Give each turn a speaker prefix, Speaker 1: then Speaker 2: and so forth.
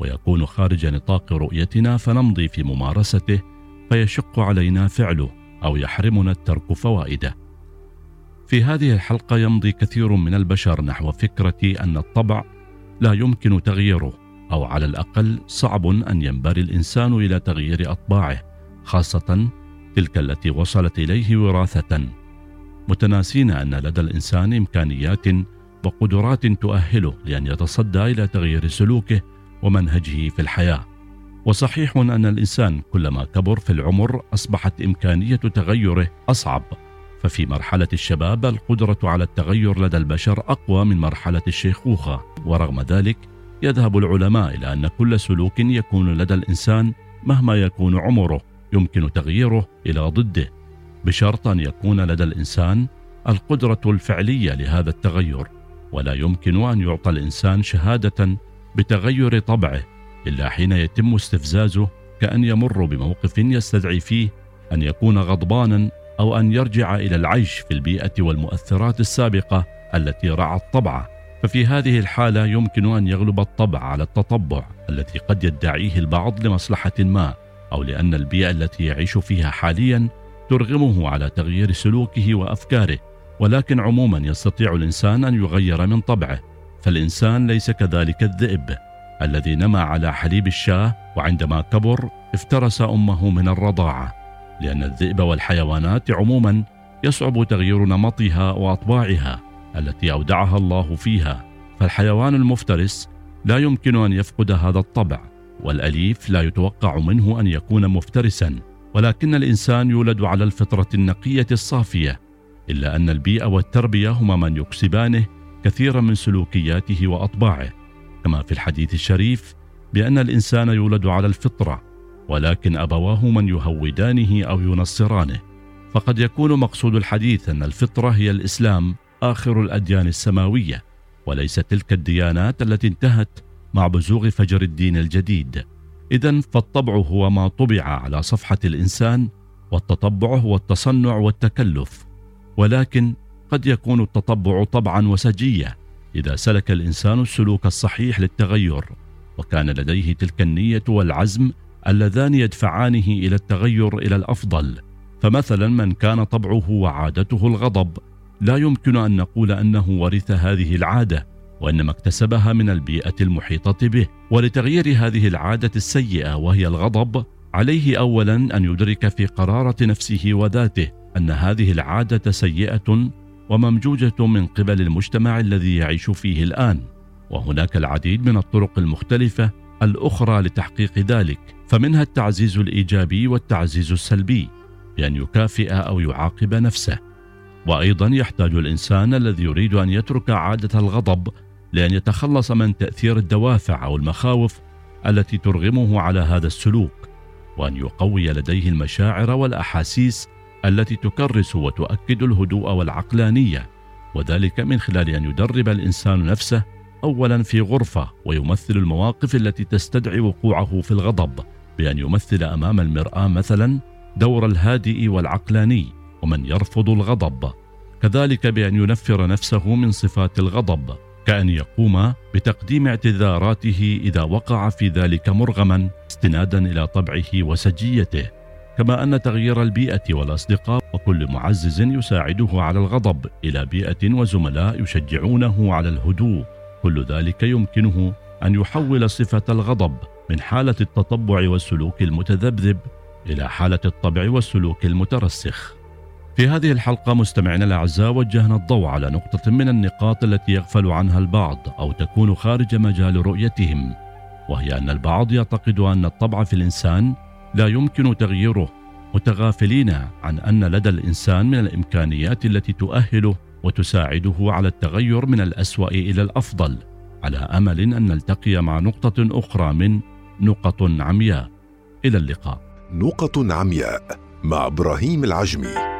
Speaker 1: ويكون خارج نطاق رؤيتنا فنمضي في ممارسته فيشق علينا فعله أو يحرمنا الترك فوائده. في هذه الحلقة يمضي كثير من البشر نحو فكرة أن الطبع لا يمكن تغييره أو على الأقل صعب أن ينبري الإنسان إلى تغيير أطباعه خاصة تلك التي وصلت إليه وراثة متناسين أن لدى الإنسان إمكانيات وقدرات تؤهله لأن يتصدى إلى تغيير سلوكه ومنهجه في الحياة. وصحيح أن الإنسان كلما كبر في العمر أصبحت إمكانية تغيره أصعب. ففي مرحلة الشباب القدرة على التغير لدى البشر أقوى من مرحلة الشيخوخة. ورغم ذلك يذهب العلماء إلى أن كل سلوك يكون لدى الإنسان مهما يكون عمره يمكن تغييره إلى ضده. بشرط أن يكون لدى الإنسان القدرة الفعلية لهذا التغير. ولا يمكن أن يعطى الإنسان شهادة بتغير طبعه إلا حين يتم استفزازه كأن يمر بموقف يستدعي فيه أن يكون غضبانا أو أن يرجع إلى العيش في البيئة والمؤثرات السابقة التي رعت طبعه ففي هذه الحالة يمكن أن يغلب الطبع على التطبع الذي قد يدعيه البعض لمصلحة ما أو لأن البيئة التي يعيش فيها حاليا ترغمه على تغيير سلوكه وأفكاره ولكن عموما يستطيع الإنسان أن يغير من طبعه. فالإنسان ليس كذلك الذئب الذي نما على حليب الشاه وعندما كبر افترس أمه من الرضاعة لأن الذئب والحيوانات عموما يصعب تغيير نمطها وأطباعها التي أودعها الله فيها فالحيوان المفترس لا يمكن أن يفقد هذا الطبع والأليف لا يتوقع منه أن يكون مفترسا ولكن الإنسان يولد على الفطرة النقية الصافية إلا أن البيئة والتربية هما من يكسبانه كثيرا من سلوكياته وأطباعه كما في الحديث الشريف بأن الإنسان يولد على الفطرة ولكن أبواه من يهودانه أو ينصرانه. فقد يكون مقصود الحديث أن الفطرة هي الإسلام آخر الأديان السماوية وليس تلك الديانات التي انتهت مع بزوغ فجر الدين الجديد. اذا فالطبع هو ما طبع على صفحة الإنسان والتطبع هو التصنع والتكلف. ولكن قد يكون التطبع طبعا وسجيه إذا سلك الإنسان السلوك الصحيح للتغير وكان لديه تلك النية والعزم اللذان يدفعانه إلى التغير إلى الأفضل. فمثلا من كان طبعه وعادته الغضب لا يمكن أن نقول أنه ورث هذه العادة وإنما اكتسبها من البيئة المحيطة به. ولتغيير هذه العادة السيئة وهي الغضب عليه اولا أن يدرك في قرارة نفسه وذاته أن هذه العادة سيئة وممجوجة من قبل المجتمع الذي يعيش فيه الآن وهناك العديد من الطرق المختلفة الأخرى لتحقيق ذلك فمنها التعزيز الإيجابي والتعزيز السلبي بأن يكافئ أو يعاقب نفسه. وأيضا يحتاج الإنسان الذي يريد أن يترك عادة الغضب لأن يتخلص من تأثير الدوافع أو المخاوف التي ترغمه على هذا السلوك وأن يقوي لديه المشاعر والأحاسيس التي تكرس وتؤكد الهدوء والعقلانية وذلك من خلال أن يدرب الإنسان نفسه اولا في غرفة ويمثل المواقف التي تستدعي وقوعه في الغضب بأن يمثل أمام المرآة مثلا دور الهادئ والعقلاني ومن يرفض الغضب كذلك بأن ينفر نفسه من صفات الغضب كأن يقوم بتقديم اعتذاراته إذا وقع في ذلك مرغما استنادا إلى طبعه وسجيته. كما أن تغيير البيئة والأصدقاء وكل معزز يساعده على الغضب إلى بيئة وزملاء يشجعونه على الهدوء. كل ذلك يمكنه أن يحول صفة الغضب من حالة التطبع والسلوك المتذبذب إلى حالة الطبع والسلوك المترسخ. في هذه الحلقة مستمعينا الأعزاء وجهنا الضوء على نقطة من النقاط التي يغفل عنها البعض أو تكون خارج مجال رؤيتهم وهي أن البعض يعتقد أن الطبع في الإنسان لا يمكن تغييره. متغافلين عن أن لدى الإنسان من الإمكانيات التي تؤهله وتساعده على التغير من الأسوأ إلى الأفضل على أمل أن نلتقي مع نقطة أخرى من نقط عمياء. إلى اللقاء.
Speaker 2: نقط عمياء مع إبراهيم العجمي.